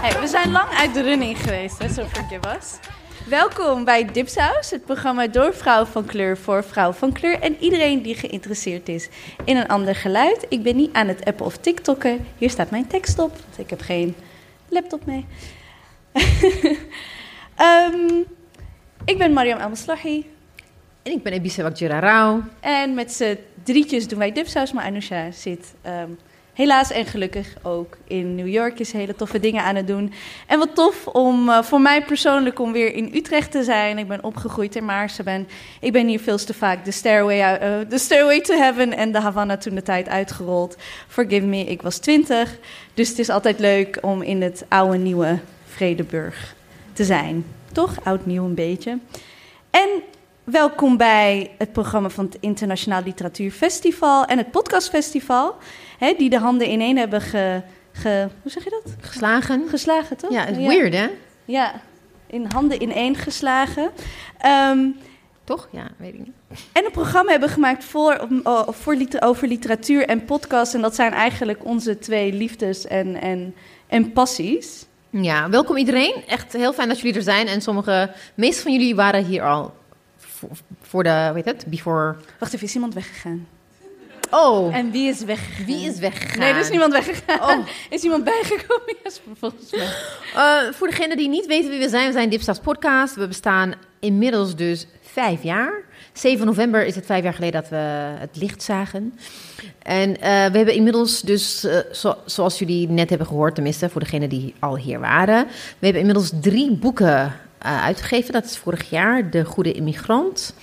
Hey, we zijn lang uit de running geweest, hè, zo Forgive Us. Welkom bij Dipsaus, het programma door vrouwen van kleur voor vrouwen van kleur en iedereen die geïnteresseerd is in een ander geluid. Ik ben niet aan het appen of tiktokken. Hier staat mijn tekst op, want ik heb geen laptop mee. Ehm, ik ben Mariam Elmaslahi En ik ben Ebise Rauw. en met z'n drietjes doen wij Dipsaus, maar Anousha zit ehm, helaas en gelukkig ook in New York, is hele toffe dingen aan het doen. En wat tof om eh, voor mij persoonlijk om weer in Utrecht te zijn. Ik ben opgegroeid in Maarsen. Ik ben hier veel te vaak de Stairway, eh, Stairway to Heaven en de Havana toen de tijd uitgerold. Forgive me, ik was twintig. Dus het is altijd leuk om in het oude nieuwe Vredeburg te zijn. Toch? Oud-nieuw een beetje. En welkom bij het programma van het Internationaal Literatuurfestival en het Podcastfestival. Hè, die de handen ineen hebben ge, ge- Hoe zeg je dat? Geslagen. Geslagen, toch? Ja, het is weird hè? Ja, in handen ineen geslagen. Ehm, Toch? Ja, weet ik niet. en een programma hebben gemaakt voor, voor over literatuur en podcast. En dat zijn eigenlijk onze twee liefdes en, en, en passies. Ja, welkom iedereen. Echt heel fijn dat jullie er zijn. En sommige, de meeste van jullie waren hier al voor, voor de, weet het, before... Wacht even, is iemand weggegaan? Oh, En wie is weggegaan? wie is weggegaan? Nee, er is niemand weggegaan. Oh. Is iemand bijgekomen? Ja, volgens mij. Eh, voor degenen die niet weten wie we zijn, we zijn Dipsaus Podcast. We bestaan inmiddels dus vijf jaar. 7 november is het vijf jaar geleden dat we het licht zagen. En eh, we hebben inmiddels dus, eh, zo- zoals jullie net hebben gehoord, tenminste voor degenen die al hier waren. We hebben inmiddels drie boeken uitgegeven. Dat is vorig jaar De Goede Immigrant,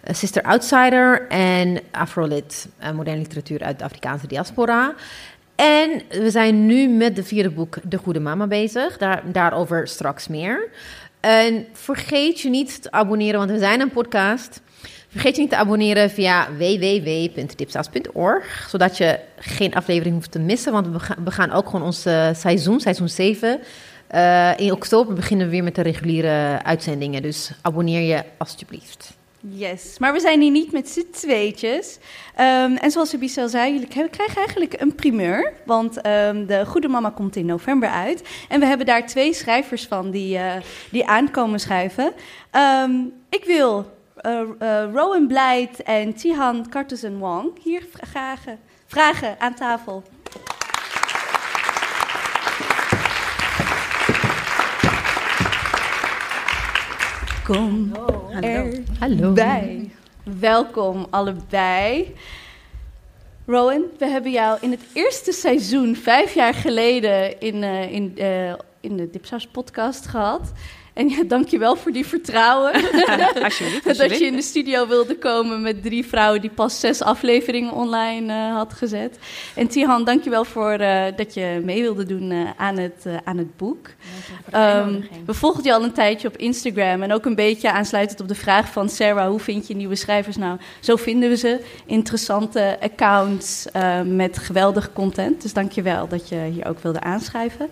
eh, Sister Outsider en Afrolit, eh, moderne literatuur uit de Afrikaanse diaspora. En we zijn nu met de vierde boek De Goede Mama bezig. Daar, daarover straks meer. En vergeet je niet te abonneren, want we zijn een podcast. Vergeet je niet te abonneren via www.dipsaus.org, zodat je geen aflevering hoeft te missen. Want we gaan, ook gewoon ons eh, seizoen, seizoen 7. Eh, in oktober beginnen we weer met de reguliere uitzendingen. Dus abonneer je alstublieft. Yes, maar we zijn hier niet met z'n tweetjes. Ehm, en zoals Abisel zei, jullie krijgen eigenlijk een primeur. Want ehm, de Goede Mama komt in november uit. En we hebben daar twee schrijvers van die, eh, die aankomen schuiven. Ehm, ik wil eh Rowan Blight en Tihan Cartusen Wong hier vra- vragen, vragen aan tafel. Er Hallo. bij. Welkom allebei. Rowan, we hebben jou in het eerste seizoen, vijf jaar geleden, in, eh, in, eh, in de Dipsaus podcast gehad. En ja, dankjewel voor die vertrouwen. Alsjeblieft, dat je in de studio wilde komen met drie vrouwen die pas zes afleveringen online eh, had gezet. En Tihan, dankjewel voor eh, dat je mee wilde doen eh, aan, het, aan het boek. Ehm, we volgden je al een tijdje op Instagram en ook een beetje aansluitend op de vraag van Sarah: hoe vind je nieuwe schrijvers? Nou, zo vinden we ze. Interessante accounts eh, met geweldige content. Dus dankjewel dat je hier ook wilde aanschrijven.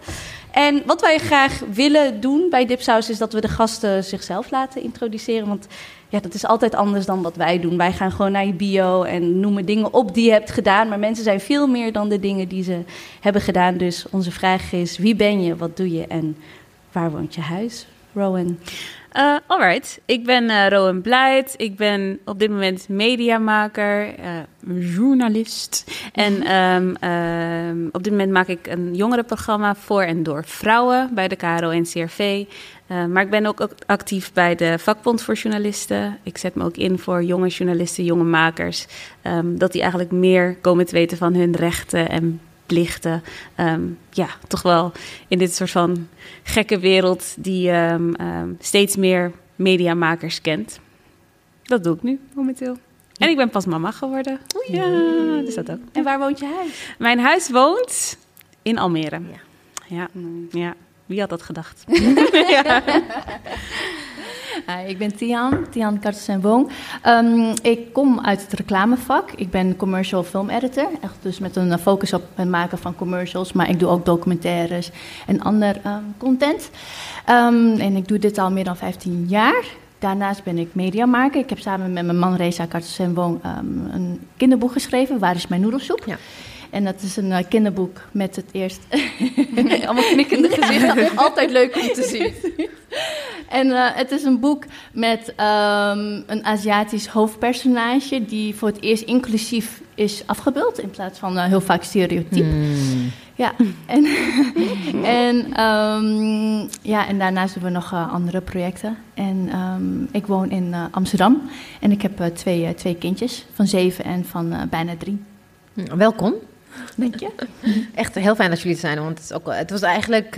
En wat wij graag willen doen bij Dipsaus is dat we de gasten zichzelf laten introduceren. Want ja, dat is altijd anders dan wat wij doen. Wij gaan gewoon naar je bio en noemen dingen op die je hebt gedaan. Maar mensen zijn veel meer dan de dingen die ze hebben gedaan. Dus onze vraag is: wie ben je, wat doe je en waar woont je huis? Rowan. Eh, alright, ik ben eh Rowan Blijt. Ik ben op dit moment mediamaker, eh, journalist. En ehm, ehm, op dit moment maak ik een jongerenprogramma voor en door vrouwen bij de KRO en CRV. Maar ik ben ook ook actief bij de vakbond voor journalisten. Ik zet me ook in voor jonge journalisten, jonge makers. ehm, dat die eigenlijk meer komen te weten van hun rechten en plichten. Ehm, ja, toch wel in dit soort van gekke wereld die ehm, ehm, steeds meer mediamakers kent. Dat doe ik nu momenteel. En ik ben pas mama geworden. Ja, dus dat ook. En waar woont je huis? Mijn huis woont in Almere. Ja. Ja, ja. Wie had dat gedacht? Hi, ik ben Tian, Tian Kartens en Woon. Ehm, ik kom uit het reclamevak. Ik ben commercial film editor. Echt dus met een focus op het maken van commercials. Maar ik doe ook documentaires en ander ehm, content. Ehm, en ik doe dit al meer dan 15 jaar. Daarnaast ben ik mediamaker. Ik heb samen met mijn man Reza Kartsen-Wong um, een kinderboek geschreven. Waar is mijn noedelsoep? Ja. En dat is een uh, kinderboek met het eerst... Allemaal knikkende gezichten. Altijd leuk om te zien. en uh, het is een boek met um, een Aziatisch hoofdpersonage... die voor het eerst inclusief is afgebeeld... in plaats van uh, heel vaak stereotyp. Hmm. Ja, en, en, um, ja, en daarnaast doen we nog uh, andere projecten. En um, ik woon in uh, Amsterdam en ik heb uh, twee, twee kindjes van zeven en van bijna drie. Welkom. Dank je. Echt heel fijn dat jullie er zijn, want het, is ook, het was eigenlijk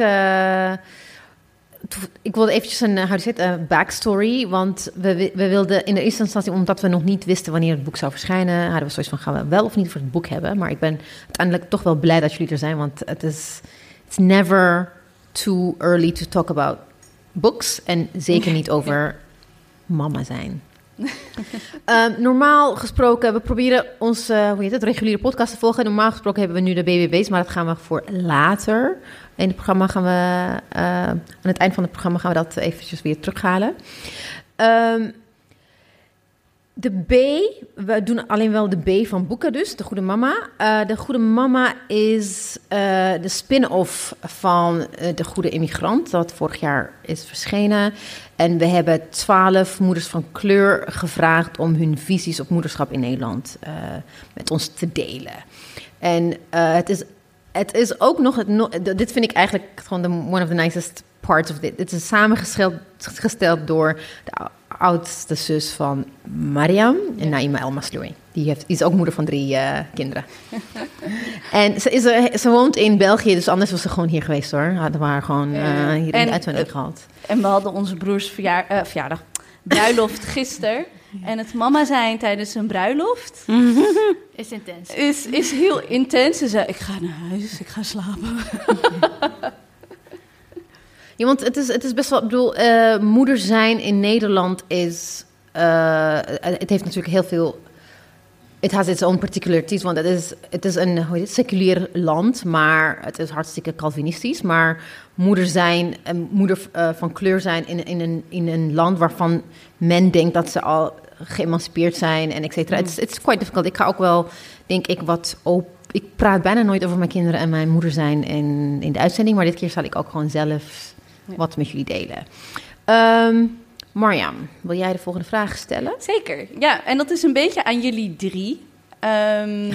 ik wilde eventjes een, hoe zit, een backstory, want we, we wilden in de eerste instantie, omdat we nog niet wisten wanneer het boek zou verschijnen, hadden we zoiets van, gaan we wel of niet voor het boek hebben? Maar ik ben uiteindelijk toch wel blij dat jullie er zijn, want het is it's never too early to talk about books en zeker niet over mama zijn. Um, normaal gesproken, we proberen onze uh, hoe heet het, reguliere podcast te volgen. Normaal gesproken hebben we nu de BBB's, maar dat gaan we voor later. In het programma gaan we, uh, aan het eind van het programma gaan we dat eventjes weer terughalen. Um, de B, we doen alleen wel de B van boeken dus, De Goede Mama. Uh, de Goede Mama is uh, de spin-off van uh, De Goede Immigrant, dat vorig jaar is verschenen. En we hebben twaalf moeders van kleur gevraagd om hun visies op moederschap in Nederland met ons te delen. En het is het is ook nog, het, dit vind ik eigenlijk gewoon de one of the nicest parts of dit. Het is samengesteld door de oudste zus van Mariam, ja. Naima El Masloui. Die, heeft, is ook moeder van drie uh, kinderen. en ze, is er, ze woont in België, dus anders was ze gewoon hier geweest hoor. Hadden we haar gewoon uh, hier in de uitzending gehad. En we hadden onze broers verjaar, uh, verjaardag, bruiloft gisteren. En het mama zijn tijdens een bruiloft is intens. Is, is heel intens. Ze zei: Ik ga naar huis, ik ga slapen. ja, want het is, het is best wel. Ik bedoel, uh, moeder zijn in Nederland is. Uh, het heeft natuurlijk heel veel. Het has its own particularities, want het is, het is een hoe heet het, seculier land, maar het is hartstikke Calvinistisch. Maar moeder zijn, en moeder uh, van kleur zijn in, in, een, in een land waarvan men denkt dat ze al geëmancipeerd zijn en et cetera. Het is quite difficult. Ik ga ook wel, denk ik, wat op. Ik praat bijna nooit over mijn kinderen en mijn moeder zijn in, in de uitzending, maar dit keer zal ik ook gewoon zelf ja. wat met jullie delen. Um, Marjam, wil jij de volgende vraag stellen? Zeker, ja. En dat is een beetje aan jullie drie. Um,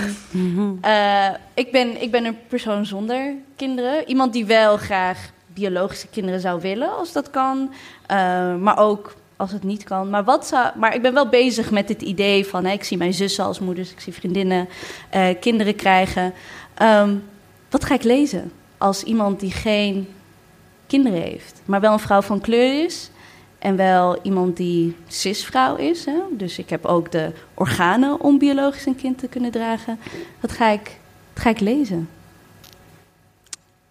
uh, ik, ben, ik ben een persoon zonder kinderen. Iemand die wel graag biologische kinderen zou willen, als dat kan. Uh, maar ook als het niet kan. Maar, wat zou, maar ik ben wel bezig met het idee van... Hè, ik zie mijn zussen als moeders, ik zie vriendinnen uh, kinderen krijgen. Um, wat ga ik lezen als iemand die geen kinderen heeft... maar wel een vrouw van kleur is... en wel iemand die cisvrouw is. Hè? Dus ik heb ook de organen om biologisch een kind te kunnen dragen. Wat ga ik, ga ik lezen?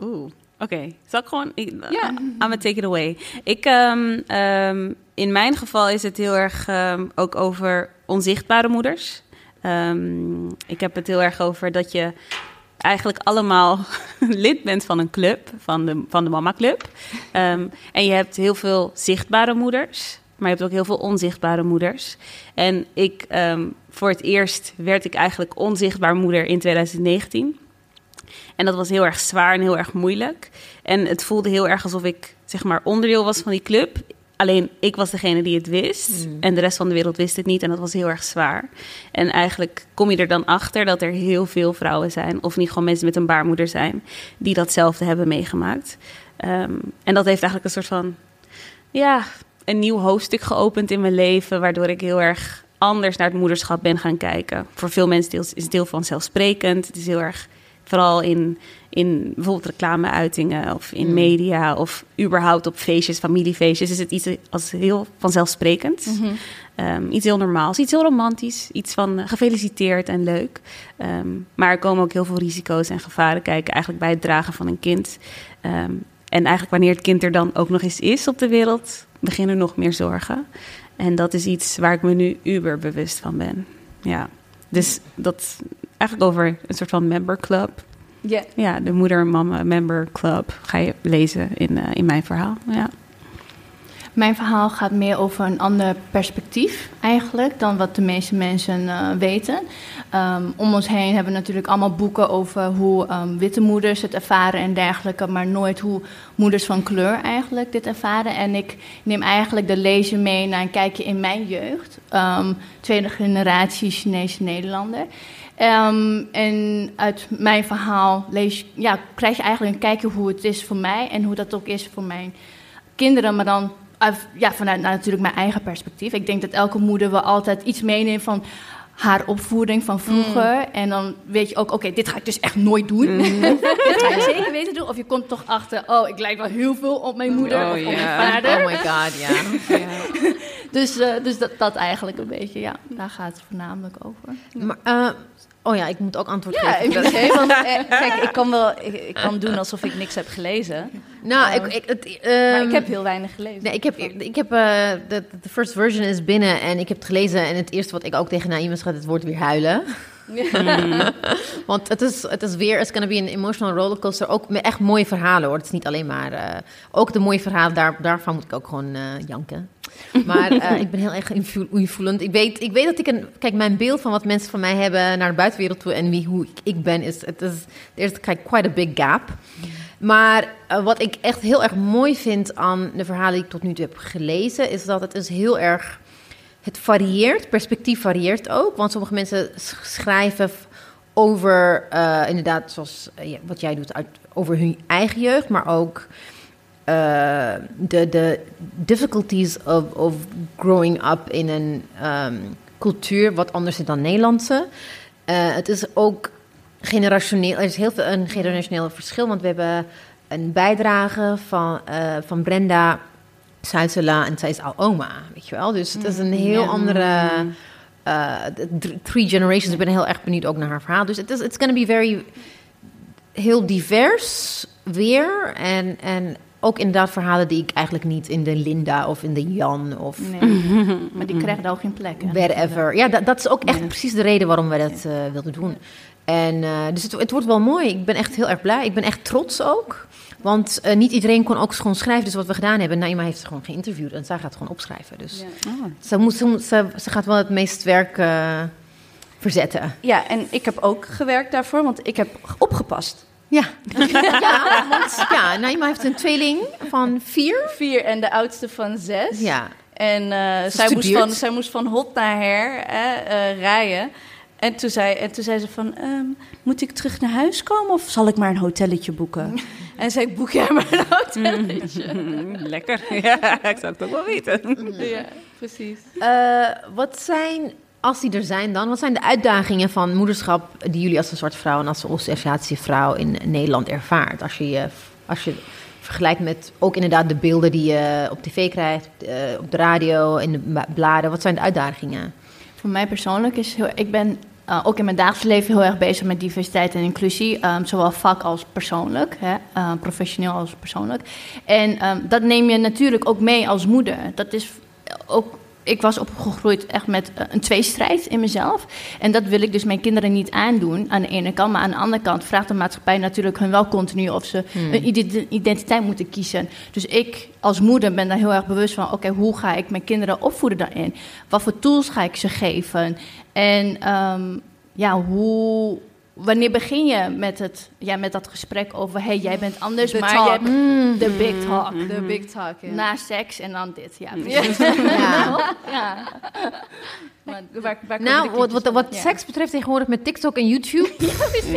Oeh. Oké, okay. zal ik gewoon... Ik, ja. I'm gonna take it away. Ik, um, um, in mijn geval is het heel erg um, ook over onzichtbare moeders. ik heb het heel erg over dat je eigenlijk allemaal lid bent van een club, van de, van de Mama Club. en je hebt heel veel zichtbare moeders, maar je hebt ook heel veel onzichtbare moeders. En ik, voor het eerst werd ik eigenlijk onzichtbaar moeder in 2019. En dat was heel erg zwaar en heel erg moeilijk. En het voelde heel erg alsof ik zeg maar onderdeel was van die club. Alleen ik was degene die het wist. Mm. En de rest van de wereld wist het niet. En dat was heel erg zwaar. En eigenlijk kom je er dan achter dat er heel veel vrouwen zijn. Of niet gewoon mensen met een baarmoeder zijn. Die datzelfde hebben meegemaakt. Um, en dat heeft eigenlijk een soort van. Ja, een nieuw hoofdstuk geopend in mijn leven. Waardoor ik heel erg anders naar het moederschap ben gaan kijken. Voor veel mensen is het deel vanzelfsprekend. Het is heel erg Vooral in, in bijvoorbeeld reclameuitingen of in mm. media of überhaupt op feestjes, familiefeestjes, is het iets als heel vanzelfsprekend. Mm -hmm. um, iets heel normaals, iets heel romantisch, iets van uh, gefeliciteerd en leuk. Um, maar er komen ook heel veel risico's en gevaren kijken eigenlijk bij het dragen van een kind. Um, en eigenlijk wanneer het kind er dan ook nog eens is op de wereld, beginnen nog meer zorgen. En dat is iets waar ik me nu uber bewust van ben. Ja. Dus dat eigenlijk over een soort van member club. Yeah. Ja, de moeder-mama member club ga je lezen in, uh, in mijn verhaal. Ja. Mijn verhaal gaat meer over een ander perspectief eigenlijk dan wat de meeste mensen uh, weten. Um, om ons heen hebben we natuurlijk allemaal boeken over hoe um, witte moeders het ervaren en dergelijke, maar nooit hoe moeders van kleur eigenlijk dit ervaren. En ik neem eigenlijk de lezer mee naar een kijkje in mijn jeugd. Um, tweede generatie Chinese Nederlander. Um, en uit mijn verhaal ja, krijg je eigenlijk een kijkje hoe het is voor mij en hoe dat ook is voor mijn kinderen, maar dan ja, vanuit nou, natuurlijk mijn eigen perspectief. Ik denk dat elke moeder wel altijd iets meeneemt van haar opvoeding van vroeger. Mm. En dan weet je ook, oké, dit ga ik dus echt nooit doen. Mm. dit ga ik zeker weten doen. Of je komt toch achter, oh, ik lijk wel heel veel op mijn moeder oh, of op mijn vader. Oh my god, ja. Yeah. dus uh, dus dat, dat eigenlijk een beetje, ja, daar gaat het voornamelijk over. Maar, uh, Oh ja, ik moet ook antwoord ja, geven. Okay, want, eh, kijk, ik kan wel ik, kan doen alsof ik niks heb gelezen. Nou, ik, ik, het, um, maar ik heb heel weinig gelezen. Nee, ik heb, ik heb uh, de, de first version is binnen en ik heb het gelezen. En het eerste wat ik ook tegen Naïm gaat, het wordt weer huilen. Ja. Want het is, het is weer, it's gonna be een emotional rollercoaster. Ook met echt mooie verhalen hoor. Het is niet alleen maar, uh, ook de mooie verhalen, daar, daarvan moet ik ook gewoon uh, janken. Maar uh, ik ben heel erg invoelend. Ik weet, ik weet dat ik een. Kijk, mijn beeld van wat mensen van mij hebben naar de buitenwereld toe en wie, hoe ik, ik ben, is. Het is. Er kijk, quite a big gap. Maar uh, wat ik echt heel erg mooi vind aan de verhalen die ik tot nu toe heb gelezen, is dat het is heel erg. Het varieert, perspectief varieert ook. Want sommige mensen schrijven over, uh, inderdaad, zoals wat jij doet, uit, over hun eigen jeugd, maar ook uh, de, de difficulties of, of growing up in een um, cultuur wat anders is dan Nederlandse. Uh, het is ook generationeel, er is heel veel een generationeel verschil, want we hebben een bijdrage van, uh, van Brenda Zuidela en zij is al oma, weet je wel. Dus het is een mm, heel andere... Uh, three generations. Ik ben heel erg benieuwd ook naar haar verhaal. Dus het is it's going to be very heel divers weer en en ook inderdaad verhalen die ik eigenlijk niet in de Linda of in de Jan of... Nee. maar die krijgen ook geen plek. Wherever. Ja, dat, dat is ook echt precies de reden waarom wij dat uh, wilden doen. En, uh, dus het, het, wordt wel mooi. Ik ben echt heel erg blij. Ik ben echt trots ook. Want uh, niet iedereen kon ook gewoon schrijven. Dus wat we gedaan hebben, Naima heeft ze gewoon geïnterviewd en zij gaat gewoon opschrijven. Dus ja. oh. ze, moet, ze, ze, ze, gaat wel het meest werk verzetten. Ja, en ik heb ook gewerkt daarvoor, want ik heb opgepast. Ja. ja, want, ja, Naima heeft een tweeling van vier. Vier en de oudste van zes. Ja. En uh, zij, moest van, zij moest van hot naar her uh, rijden. En toen, zei, en toen zei ze van, um, moet ik terug naar huis komen of zal ik maar een hotelletje boeken? en zei ik, boek jij maar een hotelletje. Lekker, ja, ik zou het ook wel weten. ja, precies. Uh, wat zijn als die er zijn dan, wat zijn de uitdagingen van moederschap die jullie als een zwarte vrouw en als een vrouw in Nederland ervaart? Als je, als je vergelijkt met ook inderdaad de beelden die je op tv krijgt, op de radio, in de bladen, wat zijn de uitdagingen? Voor mij persoonlijk is ik ben uh, ook in mijn dagelijks leven heel erg bezig met diversiteit en inclusie, um, zowel vak als persoonlijk, hè, uh, professioneel als persoonlijk. En um, dat neem je natuurlijk ook mee als moeder. Dat is ook ik was opgegroeid echt met eh, een tweestrijd in mezelf. En dat wil ik dus mijn kinderen niet aandoen aan de ene kant. Maar aan de andere kant vraagt de maatschappij natuurlijk hun wel continu of ze hmm. een identiteit moeten kiezen. Dus ik als moeder ben daar heel erg bewust van: oké, hoe ga ik mijn kinderen opvoeden daarin? Wat voor tools ga ik ze geven? En um, ja, hoe wanneer begin je met, het, ja, met dat gesprek over... hey, jij bent anders, the maar talk. hebt mm. de big talk. De mm-hmm. big talk, ja. Na seks en dan dit, ja. ja. ja. Maar waar, waar nou, wat, wat, wat ja. seks betreft tegenwoordig met TikTok en YouTube...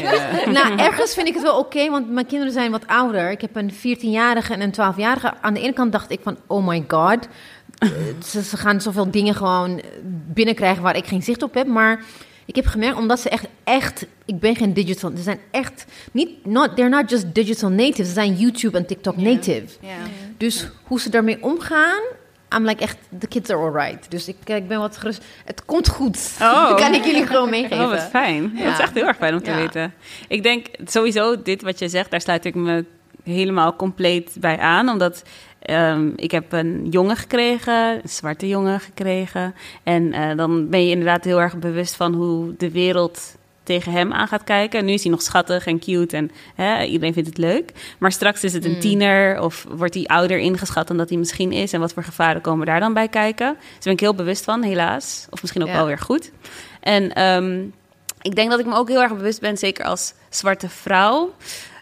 ja, nou, ergens vind ik het wel oké, okay, want mijn kinderen zijn wat ouder. Ik heb een 14-jarige en een 12-jarige. Aan de ene kant dacht ik van, oh my god... ze, ze gaan zoveel dingen gewoon binnenkrijgen waar ik geen zicht op heb, maar... Ik heb gemerkt, omdat ze echt, echt, ik ben geen digital, ze zijn echt, niet, not, they're not just digital natives, ze zijn YouTube en TikTok yeah. native. Yeah. Dus hoe ze daarmee omgaan, I'm like echt, the kids are alright. Dus ik, ik ben wat gerust. Het komt goed. Oh. Dat kan ik jullie gewoon meegeven. Oh, wat fijn. Ja. Dat is echt heel erg fijn om te ja. weten. Ik denk sowieso, dit wat je zegt, daar sluit ik me helemaal compleet bij aan. Omdat Um, ik heb een jongen gekregen, een zwarte jongen gekregen. En uh, dan ben je inderdaad heel erg bewust van hoe de wereld tegen hem aan gaat kijken. Nu is hij nog schattig en cute en hè, iedereen vindt het leuk. Maar straks is het een Mm. tiener of wordt hij ouder ingeschat dan dat hij misschien is. En wat voor gevaren komen daar dan bij kijken? Dus daar ben ik heel bewust van, helaas. Of misschien ook Ja. wel weer goed. En ehm, ik denk dat ik me ook heel erg bewust ben, zeker als zwarte vrouw.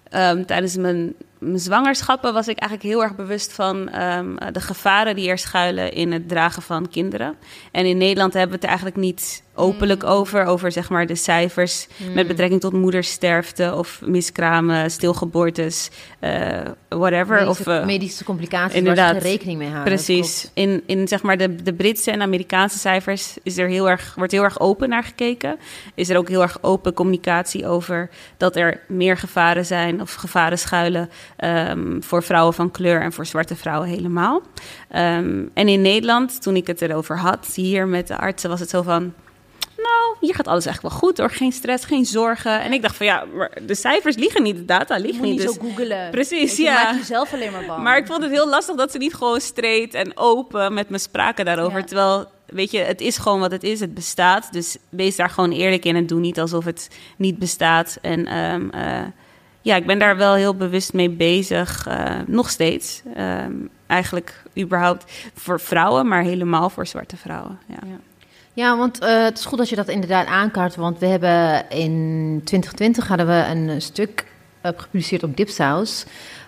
Ehm, tijdens mijn, mijn zwangerschappen was ik eigenlijk heel erg bewust van ehm, de gevaren die er schuilen in het dragen van kinderen. En in Nederland hebben we het eigenlijk niet openlijk over, over zeg maar de cijfers met betrekking tot moedersterfte of miskramen, stilgeboortes, eh, whatever. medische, of, eh, medische complicaties inderdaad. waar ze rekening mee houden. Precies. In, in zeg maar de, de Britse en Amerikaanse cijfers is er heel erg, wordt heel erg open naar gekeken. Is er ook heel erg open communicatie over dat er meer gevaren zijn of gevaren schuilen ehm, voor vrouwen van kleur en voor zwarte vrouwen helemaal. Ehm, en in Nederland, toen ik het erover had, hier met de artsen, was het zo van. Hier gaat alles echt wel goed hoor. Geen stress, geen zorgen. En ik dacht van ja, maar de cijfers liegen niet, de data moet niet. niet Dus zo googelen. Precies, je, ja. maak jezelf alleen maar bang. maar ik vond het heel lastig dat ze niet gewoon straight en open met me spraken daarover. Ja. Terwijl, weet je, het is gewoon wat het is. Het bestaat. Dus wees daar gewoon eerlijk in en doe niet alsof het niet bestaat. En ehm, eh, ja, ik ben daar wel heel bewust mee bezig. eh, nog steeds. Ehm, eigenlijk überhaupt voor vrouwen, maar helemaal voor zwarte vrouwen. Ja. Ja, want eh, het is goed dat je dat inderdaad aankaart. Want we hebben in 2020 hadden we een stuk eh, gepubliceerd op Dipsaus.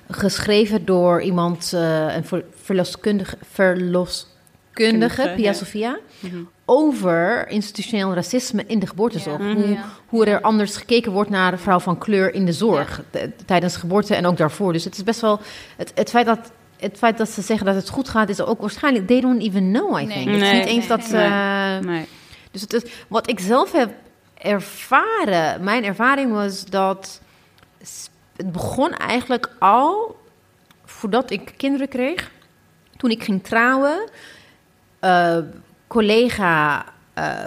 Geschreven door iemand, eh, een ver- verloskundige, verloskundige Kundige, Pia ja. Sofia. Mhm. Over institutioneel racisme in de geboortezorg. Ja. Hoe, Ja. hoe er anders gekeken wordt naar de vrouw van kleur in de zorg. tijdens geboorte en ook daarvoor. Dus het is best wel. Het, het, feit dat, het feit dat ze zeggen dat het goed gaat, is ook waarschijnlijk. They don't even know, I Nee. think. Het is Nee. niet eens dat ze. Nee. Nee. Dus het is, wat ik zelf heb ervaren, mijn ervaring was dat het begon eigenlijk al voordat ik kinderen kreeg. Toen ik ging trouwen, eh, collega,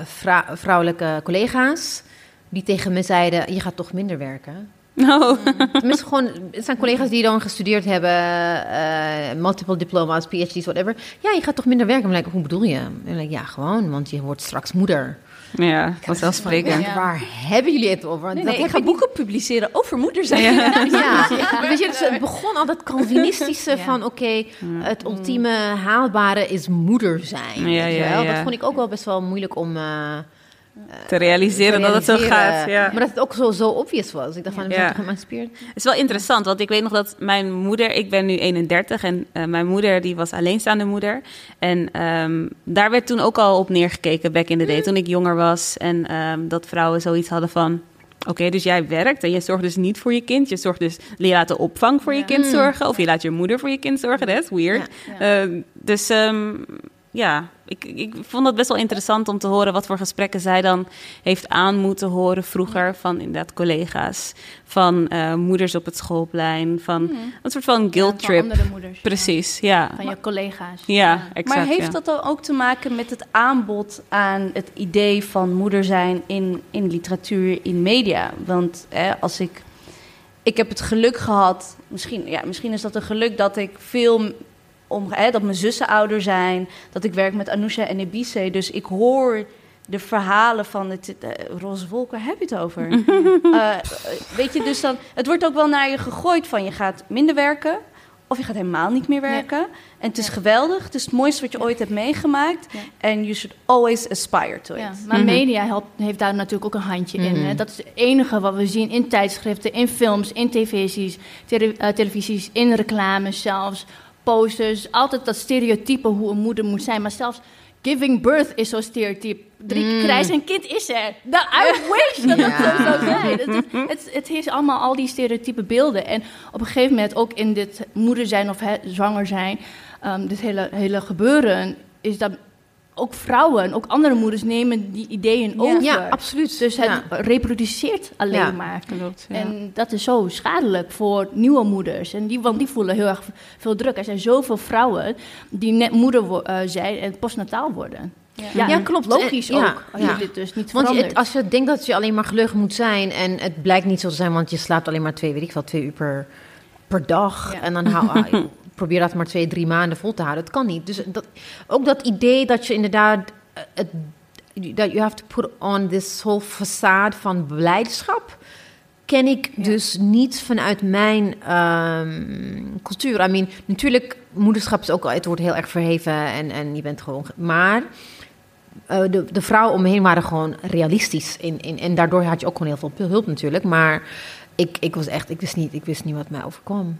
vrou- vrouwelijke collega's, die tegen me zeiden: Je gaat toch minder werken? No. Tenminste, gewoon, het zijn collega's die dan gestudeerd hebben, eh, multiple diploma's, PhD's, whatever. Ja, je gaat toch minder werken? Maar like, hoe bedoel je? En like, ja, gewoon, want je wordt straks moeder. Ja, vanzelfsprekend. Ja. Waar hebben jullie het over? Nee, nee, ik ga boeken publiceren over moeder zijn. Ja. Ja, Maar weet je, dus het begon al dat Calvinistische van, oké, het ultieme haalbare is moeder zijn. Ja, weet je ja, wel? ja. Dat vond ik ook wel best wel moeilijk om eh, Te realiseren te dat het zo gaat. Ja. Maar dat het ook zo, zo obvious was. Ik dacht van, we zijn Ja. toch geëmancipeerd? Het is wel interessant, want ik weet nog dat mijn moeder, ik ben nu 31 en eh, mijn moeder die was alleenstaande moeder. En ehm, daar werd toen ook al op neergekeken back in the day, toen ik jonger was. En ehm, dat vrouwen zoiets hadden van, oké, dus jij werkt en je zorgt dus niet voor je kind. Je zorgt dus, je laat de opvang voor je kind zorgen of je laat je moeder voor je kind zorgen. Dat is weird. Ja. Eh, dus ehm, ja, ik, ik vond het best wel interessant om te horen wat voor gesprekken zij dan heeft aan moeten horen vroeger van inderdaad collega's, van eh, moeders op het schoolplein, van een soort van guilt Van trip. andere moeders. Precies, ja. Van je collega's. Ja, exact. maar heeft ja. dat dan ook te maken met het aanbod aan het idee van moeder zijn in, in literatuur, in media? Want hè, als ik. Ik heb het geluk gehad, misschien, ja, misschien is dat een geluk dat ik veel om, hè, dat mijn zussen ouder zijn, dat ik werk met Anousha en Ebise. Dus ik hoor de verhalen van het eh, roze wolk, waar heb je het over? Eh, eh, weet je, dus dan, het wordt ook wel naar je gegooid van je gaat minder werken of je gaat helemaal niet meer werken. En het is Ja. geweldig, het is het mooiste wat je ooit hebt meegemaakt. Ja. En you should always aspire to it. Ja, maar Mhm. media helpt, heeft daar natuurlijk ook een handje in. Mhm. Hè? Dat is het enige wat we zien in tijdschriften, in films, in tv's, tele- eh, televisies, in reclames zelfs, posters. Altijd dat stereotype hoe een moeder moet zijn. Maar zelfs giving birth is zo'n stereotype. Drie keer Mm. krijgen een kind is er. Nou, I wish dat het zo zou zijn. Het, is- het, het is allemaal al die stereotype beelden. En op een gegeven moment ook in dit moeder zijn of zwanger zijn, ehm, dit hele, hele gebeuren, is dat ook vrouwen, ook andere moeders nemen die ideeën Ja. over. Ja, absoluut. Dus het Ja. reproduceert alleen Ja. maar. Klopt, ja. En dat is zo schadelijk voor nieuwe moeders. En die, want die voelen heel erg veel druk. Er zijn zoveel vrouwen die net moeder wo- eh, zijn en postnataal worden. Ja, Ja, klopt. Logisch Eh, ja, ook, als ja. je dit dus niet Want je- verandert. als je denkt dat je alleen maar gelukkig moet zijn en het blijkt niet zo te zijn, want je slaapt alleen maar twee, weet ik wel, twee uur per, per dag. Ja. En dan hou, ah, probeer dat maar twee, drie maanden vol te houden. Dat kan niet. Dus dat, ook dat idee dat je inderdaad eh, het dat you have to put on this whole façade van blijdschap ken ik dus niet vanuit mijn ehm, cultuur. I mean, natuurlijk, moederschap is ook al, het wordt heel erg verheven en, en je bent gewoon. Maar uh, de, de vrouwen om me heen waren gewoon realistisch. In, in, en daardoor had je ook gewoon heel veel hulp natuurlijk. Maar ik, ik was echt, ik wist niet, ik wist niet wat mij overkwam.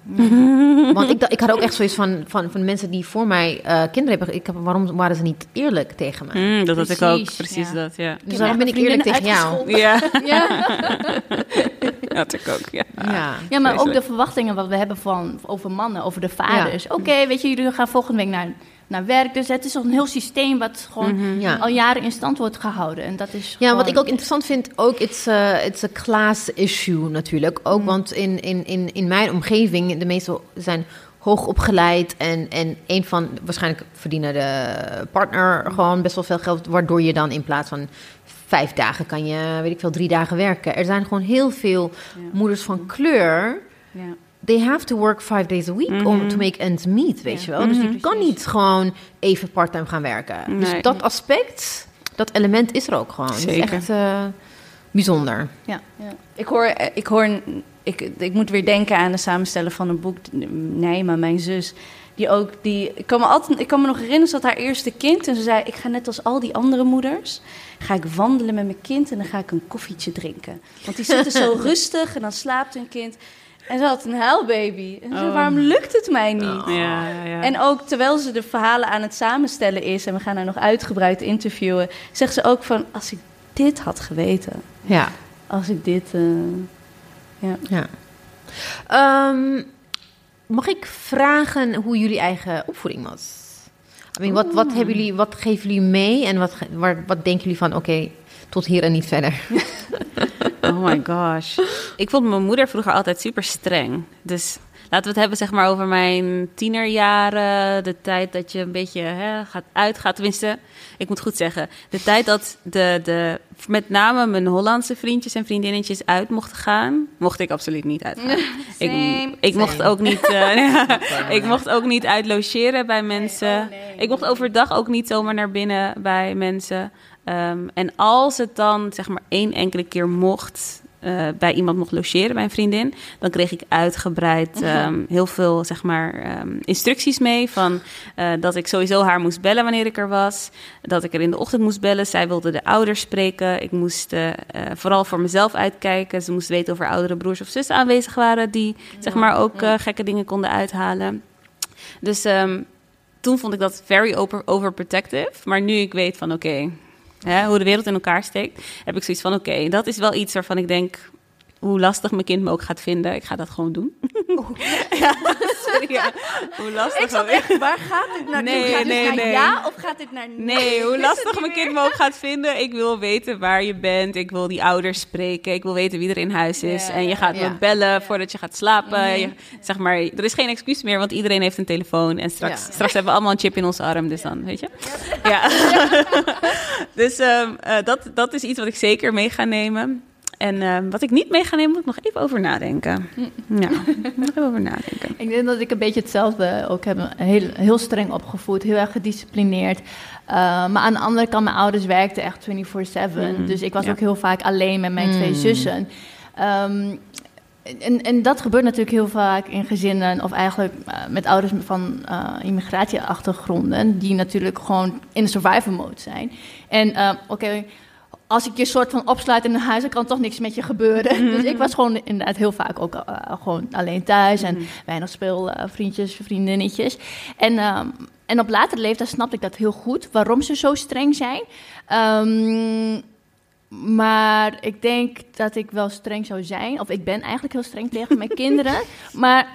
Want ik, ik had ook echt zoiets van, van, van mensen die voor mij uh, kinderen hebben. Ik heb, waarom waren ze niet eerlijk tegen mij? Mm, dat had ik ook, precies ja. dat, ja. Dus waarom ben ik eerlijk tegen jou? Ja. ja. dat ik ook, ja. Ja, ja maar ook de verwachtingen wat we hebben van, over mannen, over de vaders. Oké, weet je, jullie gaan volgende week naar naar werk. Dus het is een heel systeem wat gewoon mhm. al jaren in stand wordt gehouden. En dat is Ja, wat ik ook interessant vind, ook it's a, it's a class issue natuurlijk. Ook, mhm. want in, in, in, in mijn omgeving, de meeste zijn hoog opgeleid en, en een van, waarschijnlijk verdienen de partner gewoon best wel veel geld, waardoor je dan in plaats van vijf dagen kan je, weet ik veel, drie dagen werken. Er zijn gewoon heel veel moeders van kleur ja they have to work five days a week om to make ends meet, weet je wel. Dus je kan niet gewoon even parttime gaan werken. Dus dat aspect, dat element is er ook gewoon. Zeker. Is echt uh, bijzonder. Ja. ja. Ik hoor, ik hoor, ik, ik moet weer denken aan de samenstellen van een boek, Nijma, mijn zus. Die ook, die, ik kan me altijd, ik kan me nog herinneren dat haar eerste kind en ze zei: ik ga net als al die andere moeders, ga ik wandelen met mijn kind en dan ga ik een koffietje drinken. Want die zitten zo rustig en dan slaapt hun kind. En ze had een huilbaby. En ze oh. waarom lukt het mij niet? Oh. Ja, ja, En ook terwijl ze de verhalen aan het samenstellen is... en we gaan haar nog uitgebreid interviewen... zegt ze ook van, als ik dit had geweten. Ja. Als ik dit... Uh, ja. ja. Um, mag ik vragen hoe jullie eigen opvoeding was? I mean, wat, wat, hebben jullie, wat geven jullie mee en wat, wat denken jullie van... oké, tot hier en niet verder? Oh my gosh. Ik vond mijn moeder vroeger altijd super streng. Dus laten we het hebben zeg maar, over mijn tienerjaren. De tijd dat je een beetje hè, gaat uitgaan. Tenminste, ik moet goed zeggen. De tijd dat de, de, met name mijn Hollandse vriendjes en vriendinnetjes uit mochten gaan. Mocht ik absoluut niet uitgaan. ik, ik mocht ook niet, uh, ik mocht ook niet uitlogeren bij mensen. Oh, ik mocht overdag ook niet zomaar naar binnen bij mensen. Ehm, en als het dan zeg maar één enkele keer mocht, uh, bij iemand mocht logeren, bij een vriendin, dan kreeg ik uitgebreid um, heel veel zeg maar, um, instructies mee. Van uh, dat ik sowieso haar moest bellen wanneer ik er was. Dat ik er in de ochtend moest bellen. Zij wilde de ouders spreken. Ik moest uh, vooral voor mezelf uitkijken. Ze moest weten of er oudere broers of zussen aanwezig waren die zeg maar, ook gekke dingen konden uithalen. Dus um, toen vond ik dat very over, overprotective. Maar nu ik weet van oké. Okay, hoe de wereld in elkaar steekt, heb ik zoiets van: oké, dat is wel iets waarvan ik denk hoe lastig mijn kind me ook gaat vinden, ik ga dat gewoon doen. ja, sorry. Hoe lastig. Ik zat echt, waar gaat dit naar? Nee, gaat nee, nee. ja of gaat dit naar nee? Nee, hoe lastig mijn kind me ook gaat vinden. Ik wil weten waar je bent. Ik wil die ouders spreken. Ik wil weten wie er in huis is. en je gaat me bellen voordat je gaat slapen. Mhm. je, zeg maar, er is geen excuus meer, want iedereen heeft een telefoon. En straks, straks hebben we allemaal een chip in onze arm. Dus dan, weet je. Ja. dus um, uh, dat, dat is iets wat ik zeker mee ga nemen. En uh, wat ik niet mee ga nemen, moet ik nog even over nadenken. Ja, nog even over nadenken. Ik denk dat ik een beetje hetzelfde ook heb. Heel, heel streng opgevoed, heel erg gedisciplineerd. Uh, maar aan de andere kant, mijn ouders werkten echt 24-7. Mm, dus ik was ook heel vaak alleen met mijn twee mm. zussen. Um, en, en, dat gebeurt natuurlijk heel vaak in gezinnen, of eigenlijk uh, met ouders van uh, immigratieachtergronden, die natuurlijk gewoon in survival mode zijn. En uh, oké, als ik je soort van opsluit in een huis, dan kan toch niks met je gebeuren. Mhm. Dus ik was gewoon inderdaad heel vaak ook uh, gewoon alleen thuis en mm weinig speelvriendjes, uh, vriendinnetjes. En, um, en op latere leeftijd snapte ik dat heel goed, waarom ze zo streng zijn. Um, maar ik denk dat ik wel streng zou zijn. Of ik ben eigenlijk heel streng tegen mijn kinderen. Maar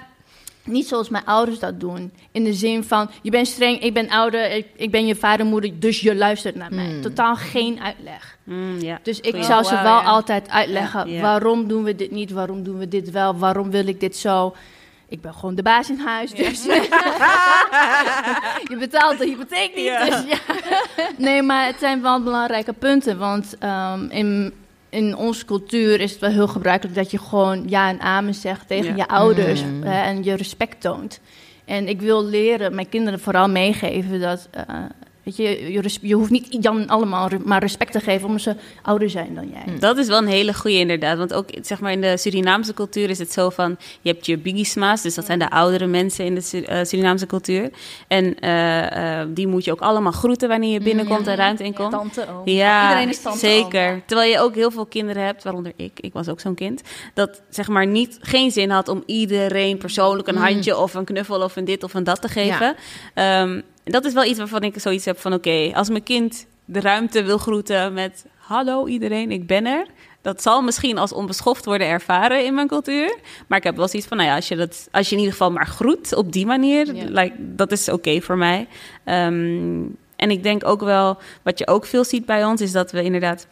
niet zoals mijn ouders dat doen. In de zin van, je bent streng, ik ben ouder, ik, ik ben je vader, moeder, dus je luistert naar mij. Hmm. Totaal geen uitleg. Mm, ja. Dus ik zou ze wel altijd uitleggen, waarom doen we dit niet, waarom doen we dit wel, waarom wil ik dit zo. Ik ben gewoon de baas in huis, dus je betaalt de hypotheek niet. Dus ja. Nee, maar het zijn wel belangrijke punten, want um, in in onze cultuur is het wel heel gebruikelijk dat je gewoon ja en amen zegt tegen je ouders mm. hè, en je respect toont. En ik wil leren, mijn kinderen vooral meegeven dat uh, Weet je, je, hoeft niet Jan allemaal maar respect te geven omdat ze ouder zijn dan jij. Dat is wel een hele goede inderdaad. Want ook zeg maar in de Surinaamse cultuur is het zo van... je hebt je bigisma's, dus dat zijn de oudere mensen in de eh, Surinaamse cultuur. En eh, eh, die moet je ook allemaal groeten wanneer je binnenkomt en ruimte inkomt. Tante, oom. Ja, Iedereen is tante, zeker. Terwijl je ook heel veel kinderen hebt, waaronder ik, ik was ook zo'n kind, dat zeg maar niet geen zin had om iedereen persoonlijk een handje of een knuffel of een dit of een dat te geven. Ehm, dat is wel iets waarvan ik zoiets heb van oké, als mijn kind de ruimte wil groeten met hallo iedereen, ik ben er. Dat zal misschien als onbeschoft worden ervaren in mijn cultuur. Maar ik heb wel zoiets van, nou ja, als je, dat, als je in ieder geval maar groet op die manier, Ja. like, dat is oké voor mij. Ehm, en ik denk ook wel, wat je ook veel ziet bij ons, is dat we inderdaad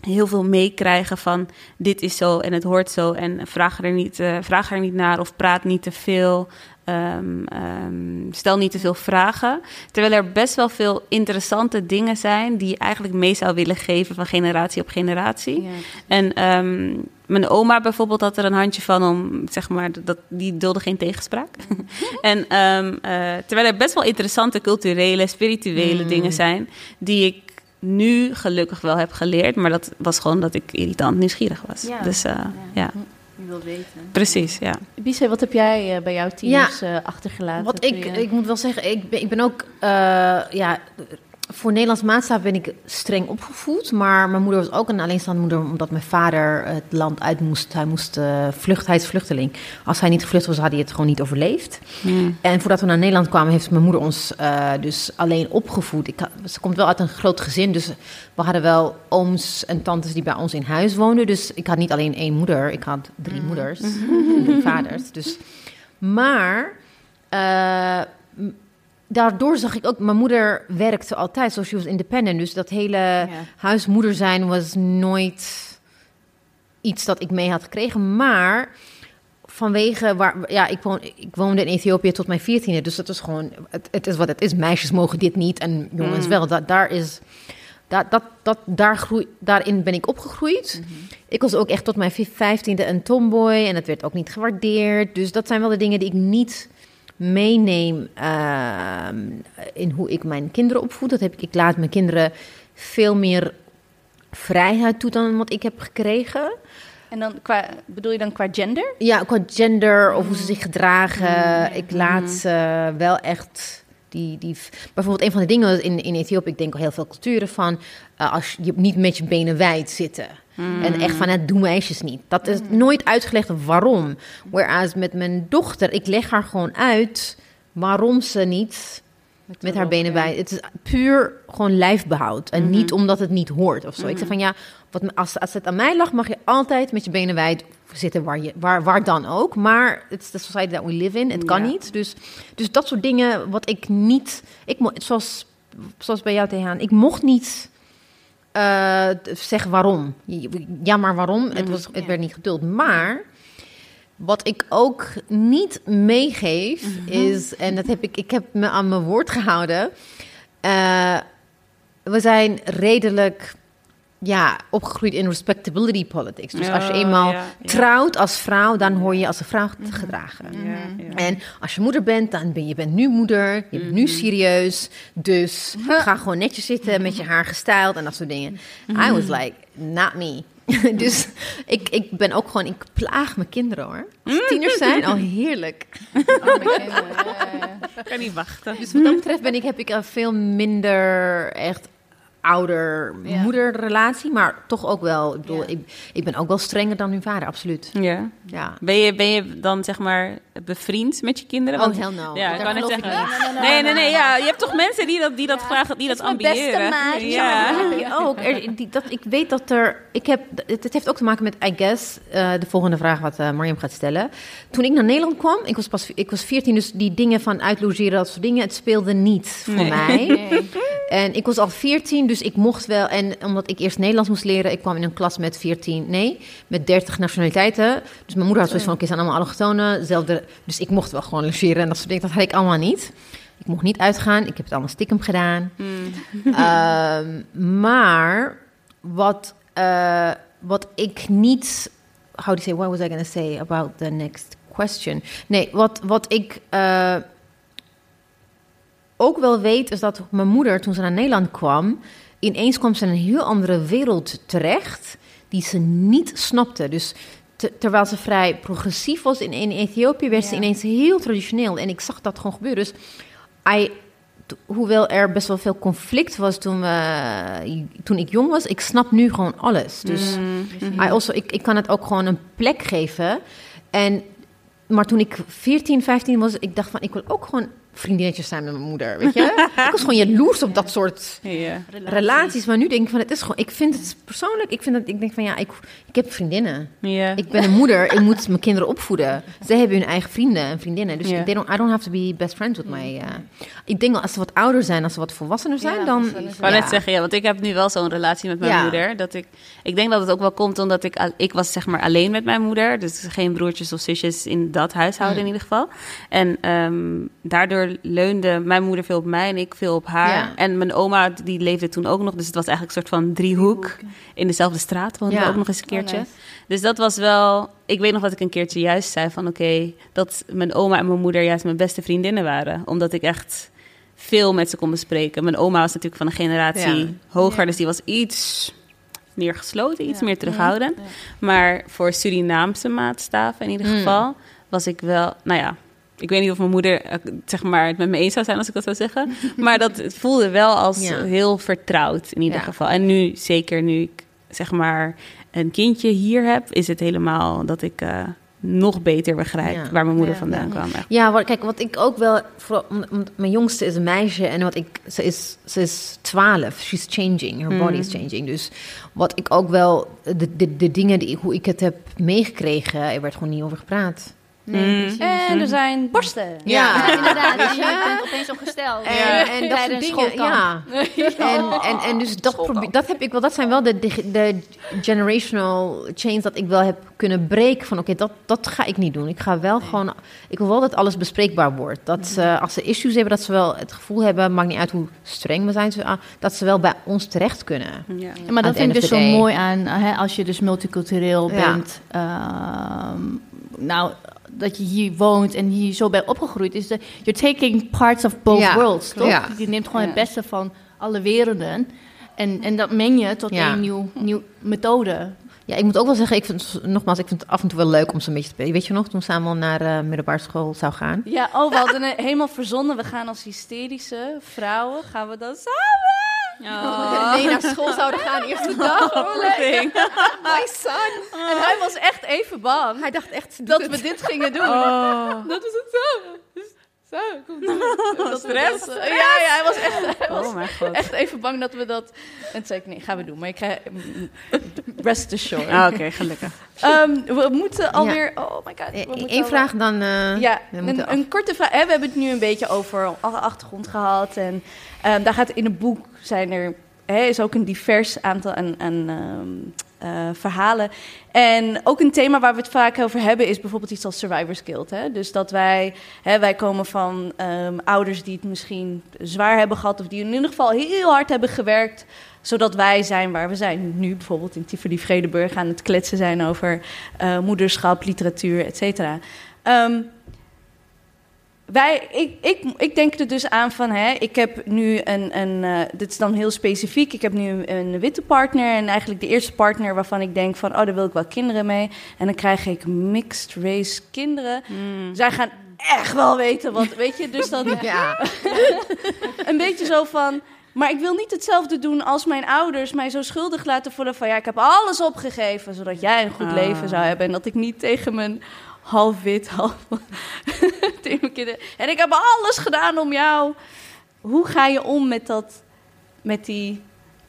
heel veel meekrijgen van dit is zo en het hoort zo en vraag er niet, eh, vraag er niet naar of praat niet te veel. Ehm, ehm, stel niet te veel vragen. Terwijl er best wel veel interessante dingen zijn die je eigenlijk mee zou willen geven van generatie op generatie. En ehm, mijn oma bijvoorbeeld had er een handje van om, zeg maar, dat, die dulde geen tegenspraak. en eh, terwijl er best wel interessante culturele, spirituele dingen zijn, die ik nu gelukkig wel heb geleerd, maar dat was gewoon dat ik irritant nieuwsgierig was. Ja. Dus eh, ja. Je wil weten. precies, ja. Bise, wat heb jij eh, bij jouw tieners eh, achtergelaten? Wat ik, je- ik moet wel zeggen, ik ben, ik ben ook, eh, ja, voor Nederlands maatstaf ben ik streng opgevoed. Maar mijn moeder was ook een alleenstaande moeder, omdat mijn vader het land uit moest. Hij moest uh, vlucht, hij is vluchteling. Als hij niet gevlucht was, had hij het gewoon niet overleefd. En voordat we naar Nederland kwamen, heeft mijn moeder ons uh, dus alleen opgevoed. Ik, ze komt wel uit een groot gezin, dus we hadden wel ooms en tantes die bij ons in huis woonden. Dus ik had niet alleen één moeder, ik had drie moeders, drie vaders. Dus, maar uh, daardoor zag ik ook, mijn moeder werkte altijd, zoals she was independent. Dus dat hele ja. huismoeder zijn was nooit iets dat ik mee had gekregen. Maar vanwege waar, ja, ik, woon, ik woonde in Ethiopië tot mijn veertiende. Dus dat is gewoon, het, het, is wat het is. Meisjes mogen dit niet en jongens mm. wel. Dat, daar is, dat, dat, dat, daar groei, daarin ben ik opgegroeid. Mm -hmm. Ik was ook echt tot mijn vijftiende een tomboy en het werd ook niet gewaardeerd. Dus dat zijn wel de dingen die ik niet meeneem uh, in hoe ik mijn kinderen opvoed. Dat heb ik, ik laat mijn kinderen veel meer vrijheid toe dan wat ik heb gekregen. En dan qua, bedoel je dan qua gender? Ja, qua gender of hoe ze zich gedragen. Mm. Ik laat ze wel echt die, die... Bijvoorbeeld een van de dingen in, in Ethiopië, ik denk al heel veel culturen van... Uh, als je niet met je benen wijd zitten... Mm. En echt van, het doen meisjes niet. Dat is mm. nooit uitgelegd waarom. Whereas met mijn dochter, ik leg haar gewoon uit waarom ze niet met, met haar benen bij. Het is puur gewoon lijfbehoud. En mm -hmm. niet omdat het niet hoort of zo. -hmm. Ik zeg van ja, wat, als, als het aan mij lag, mag je altijd met je benen wijd zitten waar, je, waar, waar dan ook. Maar het is de society that we live in. Het kan ja. niet. Dus, dus dat soort dingen wat ik niet... Ik, zoals, zoals bij jou, Theaan, ik mocht niet... Uh, zeg waarom. Ja, maar waarom? Mm, het, was, het ja. werd niet geduld. Maar wat ik ook niet meegeef mm -hmm. is, en dat heb ik, ik heb me aan mijn woord gehouden. Uh, we zijn redelijk ja, opgegroeid in respectability politics. Dus oh, als je eenmaal ja, ja. trouwt als vrouw, dan hoor je als een vrouw te gedragen. Mm -hmm. En als je moeder bent, dan ben je bent nu moeder, je bent mm -hmm. nu serieus. Dus ga gewoon netjes zitten met je haar gestyled en dat soort dingen. Mm -hmm. I was like, not me. dus ik, ik ben ook gewoon, ik plaag mijn kinderen hoor. Als tieners zijn, al oh, heerlijk. Oh, kinderen, ja, kan niet wachten. Dus wat dat betreft ben ik, heb ik veel minder echt ouder-moeder-relatie, maar toch ook wel. Ik bedoel, ja. ik, ik ben ook wel strenger dan hun vader, absoluut. Ja. ja. Ben, je, ben je dan zeg maar bevriend met je kinderen? Want, oh, hell no. Ja, ik kan het zeggen. Nee, nee, nee, ja. Je hebt toch mensen die dat, die dat vragen, die dat, dat ambiëren. Ja. ja. ook. Er, die, dat, ik weet dat er. Ik heb, het, het heeft ook te maken met, I guess, uh, de volgende vraag wat uh, Mariam gaat stellen. Toen ik naar Nederland kwam, ik was pas, ik was 14, dus die dingen van uitlogeren, dat soort dingen, het speelde niet voor nee. mij. Nee. En ik was al 14, dus ik mocht wel. En omdat ik eerst Nederlands moest leren, ik kwam in een klas met 14, nee, met 30 nationaliteiten. Dus mijn moeder had zoiets van: oké, zijn allemaal allochtonen. Zelfde, dus ik mocht wel gewoon logeren en dat soort dingen. Dat had ik allemaal niet. Ik mocht niet uitgaan. Ik heb het allemaal stiekem gedaan. Mm. um, maar wat, uh, wat ik niet. How do you say? What was I going to say about the next question? Nee, wat, wat ik. Uh, ook wel weet, is dat mijn moeder, toen ze naar Nederland kwam, ineens kwam ze in een heel andere wereld terecht, die ze niet snapte. Dus te- terwijl ze vrij progressief was in, in Ethiopië, werd ze ineens heel traditioneel. En ik zag dat gewoon gebeuren. Dus I, hoewel er best wel veel conflict was toen, we, toen ik jong was, ik snap nu gewoon alles. Dus I also, ik, ik kan het ook gewoon een plek geven. En, maar toen ik 14, 15 was, ik dacht van, ik wil ook gewoon vriendinnetjes zijn met mijn moeder, weet je? ik was gewoon jaloers op dat soort Ja. relaties. Maar nu denk ik van, het is gewoon, ik vind het persoonlijk, ik vind dat, ik denk van, ja, ik, ik heb vriendinnen. Ja. Ik ben een moeder, ik moet mijn kinderen opvoeden. Ze hebben hun eigen vrienden en vriendinnen. Dus Ja. they don't, I don't have to be best friends with my... uh, ik denk wel, als ze wat ouder zijn, als ze wat volwassener zijn, Ja, dan... Ik wou ja. net zeggen, ja, want ik heb nu wel zo'n relatie met mijn Ja. moeder. Dat ik, ik denk dat het ook wel komt omdat ik, al- ik was zeg maar alleen met mijn moeder. Dus geen broertjes of zusjes in dat huishouden Mm. in ieder geval. En ehm, daardoor leunde mijn moeder veel op mij en ik veel op haar. Ja. En mijn oma, die leefde toen ook nog. Dus het was eigenlijk een soort van driehoek. In dezelfde straat we Ja. ook nog eens een keertje. Oh, nice. Dus dat was wel... Ik weet nog dat ik een keertje juist zei van... Oké, dat mijn oma en mijn moeder juist mijn beste vriendinnen waren. Omdat ik echt veel met ze kon bespreken. Mijn oma was natuurlijk van een generatie Ja. hoger. Dus die was iets meer gesloten, iets meer terughoudend. Maar voor Surinaamse maatstaven in ieder Mm. geval... was ik wel... Nou ja, ik weet niet of mijn moeder eh, zeg maar, het met me eens zou zijn als ik dat zou zeggen. Maar dat het voelde wel als Ja. heel vertrouwd in ieder Ja. geval. En nu, zeker nu ik zeg maar een kindje hier heb, is het helemaal dat ik eh, nog beter begrijp Ja. waar mijn moeder Ja. vandaan Ja. kwam. Echt. Ja, wat, kijk, wat ik ook wel... Om- mijn jongste is een meisje en wat ik, ze, is, ze is 12. She's changing. Her body is Mm. changing. Dus wat ik ook wel... De, de, de dingen die, hoe ik het heb meegekregen... Er werd gewoon niet over gepraat. Mm. En er zijn borsten. Ja. inderdaad. Dus je bent opeens ongesteld. En, en dat soort dingen, ja. En, en, en dus dat, probeer- dat heb ik wel, dat zijn wel de, de, generational chains dat ik wel heb kunnen breken. Van oké, dat, dat ga ik niet doen. Ik ga wel gewoon, ik wil wel dat alles bespreekbaar wordt. Dat ze, als ze issues hebben, dat ze wel het gevoel hebben, maakt niet uit hoe streng we zijn, ze- ah, dat ze wel bij ons terecht kunnen. Ja. Ja, maar At dat vind ik dus zo mooi aan, hè, als je dus multicultureel Ja. bent. ehm, nou, dat je hier woont en hier zo bent opgegroeid. Is dat you're taking parts of both Ja, worlds, toch? ja. Je neemt gewoon Ja. het beste van alle werelden. En, en dat meng je tot Ja. een nieuw, nieuw methode. Ja, ik moet ook wel zeggen, ik vind, nogmaals, ik vind het af en toe wel leuk om een beetje te spelen. Weet je nog, toen samen naar eh middelbare school zou gaan? Ja, oh, we hadden het helemaal verzonnen. We gaan als hysterische vrouwen, gaan we dan samen. Oh. Nee, naar school zouden gaan, eerste dag. Oh. My son. En hij was echt even bang Hij dacht echt, dat we dit gingen doen. Oh. Dat was het zo. Zo, door. Dat Stress? dat, eh, ja, ja, hij was echt, hij was Oh echt even bang dat we dat... En toen zei ik, nee, gaan we doen. Maar ik krijg... Rest assured. Ah, Oké, gelukkig. Ehm, we moeten alweer... Oh my god. Eén al- vraag dan... eh, Ja, een, korte vraag. Hè, we hebben het nu een beetje over alle achtergrond gehad. En ehm, daar gaat in het boek zijn er is ook een divers aantal aan, aan, ehm, eh, verhalen. En ook een thema waar we het vaak over hebben is bijvoorbeeld iets als survivor's guilt. Hè? Dus dat wij, hè, wij komen van ehm, ouders die het misschien zwaar hebben gehad of die in ieder geval heel hard hebben gewerkt zodat wij zijn waar we zijn. Nu bijvoorbeeld in Tivoli Vredeburg aan het kletsen zijn over eh, moederschap, literatuur, et cetera. Ehm, wij, ik, ik, ik denk er dus aan van, hè, ik heb nu een, een eh, dit is dan heel specifiek, ik heb nu een witte partner en eigenlijk de eerste partner waarvan ik denk van, oh, daar wil ik wel kinderen mee. En dan krijg ik mixed race kinderen. Mm. Zij gaan echt wel weten wat, weet je, dus dan Ja, een beetje zo van. Maar ik wil niet hetzelfde doen als mijn ouders mij zo schuldig laten voelen van ja, ik heb alles opgegeven zodat jij een goed Ah. leven zou hebben en dat ik niet tegen mijn half wit, half. En ik heb alles gedaan om jou. Hoe ga je om met dat, met die,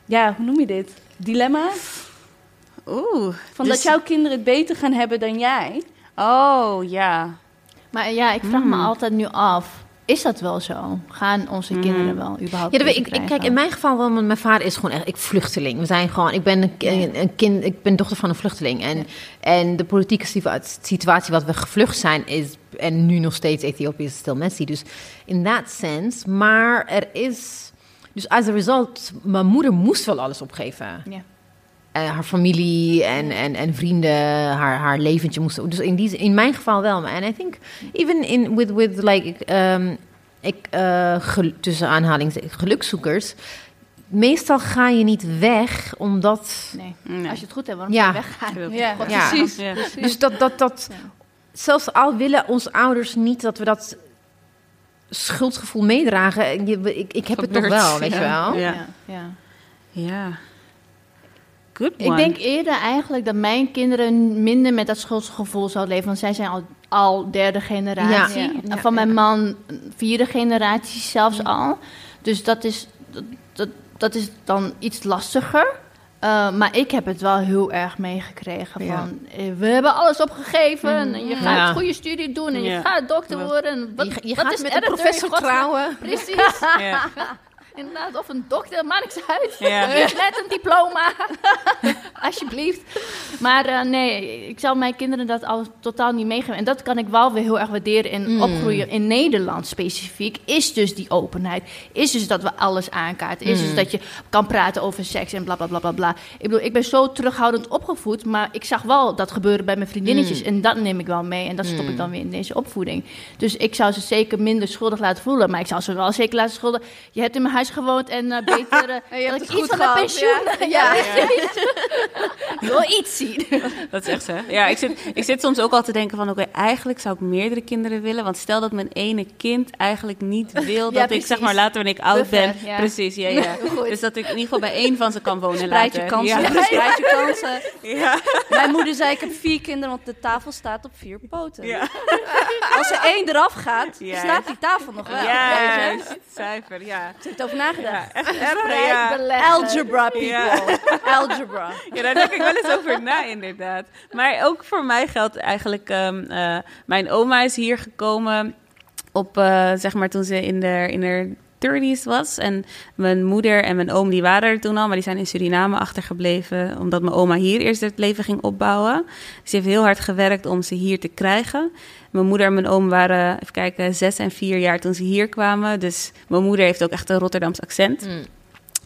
ja, hoe noem je dit? Dilemma? Oeh. Van dus- dat jouw kinderen het beter gaan hebben dan jij. Oh, ja. Maar ja, ik vraag me Mm. altijd nu af, is dat wel zo? Gaan onze Mm. kinderen wel überhaupt ja dat ik, ik, kijk, in mijn geval wel, want mijn vader is gewoon echt ik vluchteling. We zijn gewoon, ik ben een, kind, ik ben dochter van een vluchteling. En, en de politieke situa- situatie wat we gevlucht zijn is, en nu nog steeds Ethiopië is still messy. Dus in that sense, maar er is, dus as a result, mijn moeder moest wel alles opgeven. Ja. Eh, haar familie en, en, en vrienden, haar, haar leventje moesten. Dus in, die, in mijn geval wel. En I think even in with, with like um, ik, uh, gel- tussen aanhalings, gelukzoekers, meestal ga je niet weg omdat. Nee. Nee. Als je het goed hebt, waarom Ja. zou je weggaan? Ja, Ja. precies. Ja. precies. Dus dat, dat, dat Ja. zelfs al willen onze ouders niet dat we dat schuldgevoel meedragen, je, ik, ik heb het toch wel, weet je wel. Ja. Ja, Ik denk eerder eigenlijk dat mijn kinderen minder met dat schuldgevoel zouden leven. Want zij zijn al, al derde generatie. Ja. En Ja, van mijn man vierde generatie zelfs al. Dus dat is, dat, dat, dat is dan iets lastiger. Uh, maar ik heb het wel heel erg meegekregen. Ja. Van, eh, we hebben alles opgegeven. En je gaat Ja. een goede studie doen. En Ja. je gaat dokter worden. En Wat, je, je wat gaat is met een erger, professor trouwen. Precies. Inderdaad, of een dokter, maakt niks uit. Ja. Net een diploma. Alsjeblieft. Maar eh, nee, ik zal mijn kinderen dat al totaal niet meegeven. En dat kan ik wel weer heel erg waarderen in Mm. opgroeien in Nederland specifiek. Is dus die openheid. Is dus dat we alles aankaarten. Is dus Mm. dat je kan praten over seks en bla bla bla bla bla. Ik bedoel, ik ben zo terughoudend opgevoed. Maar ik zag wel dat gebeuren bij mijn vriendinnetjes. Mm. En dat neem ik wel mee. En dat stop ik dan weer in deze opvoeding. Dus ik zou ze zeker minder schuldig laten voelen. Maar ik zou ze wel zeker laten schuldig. Je hebt in mijn huis gewoond en eh, beter uh, je hebt dat het ik iets goed van pensioen. ja. Ja, Ja. Ik wil iets zien. Dat is echt zo. Ja, ik zit, ik zit soms ook al te denken van... oké, eigenlijk zou ik meerdere kinderen willen. Want stel dat mijn ene kind eigenlijk niet wil... dat ik zeg maar later wanneer ik oud ben... ja. Precies, ja, ja. Dus dat ik in ieder geval bij één van ze kan wonen Spreid je later. kansen. Ja. Spreid je kansen. Ja. Mijn moeder zei, ik heb vier kinderen, want de tafel staat op vier poten. Ja. Als er één eraf gaat, Juist. staat die tafel nog wel. je? Juist, cijfer, ja. Het over nagedacht. Ja, echt erg, ja. Algebra, people. Ja. Algebra. Ja, daar denk ik wel eens over na, inderdaad. Maar ook voor mij geldt eigenlijk... ehm, eh, mijn oma is hier gekomen op, eh, zeg maar, toen ze in de, in haar 30s was. En mijn moeder en mijn oom, die waren er toen al... maar die zijn in Suriname achtergebleven... omdat mijn oma hier eerst het leven ging opbouwen. Ze heeft heel hard gewerkt om ze hier te krijgen. Mijn moeder en mijn oom waren, even kijken, zes en vier jaar toen ze hier kwamen. Dus mijn moeder heeft ook echt een Rotterdams accent. Mm.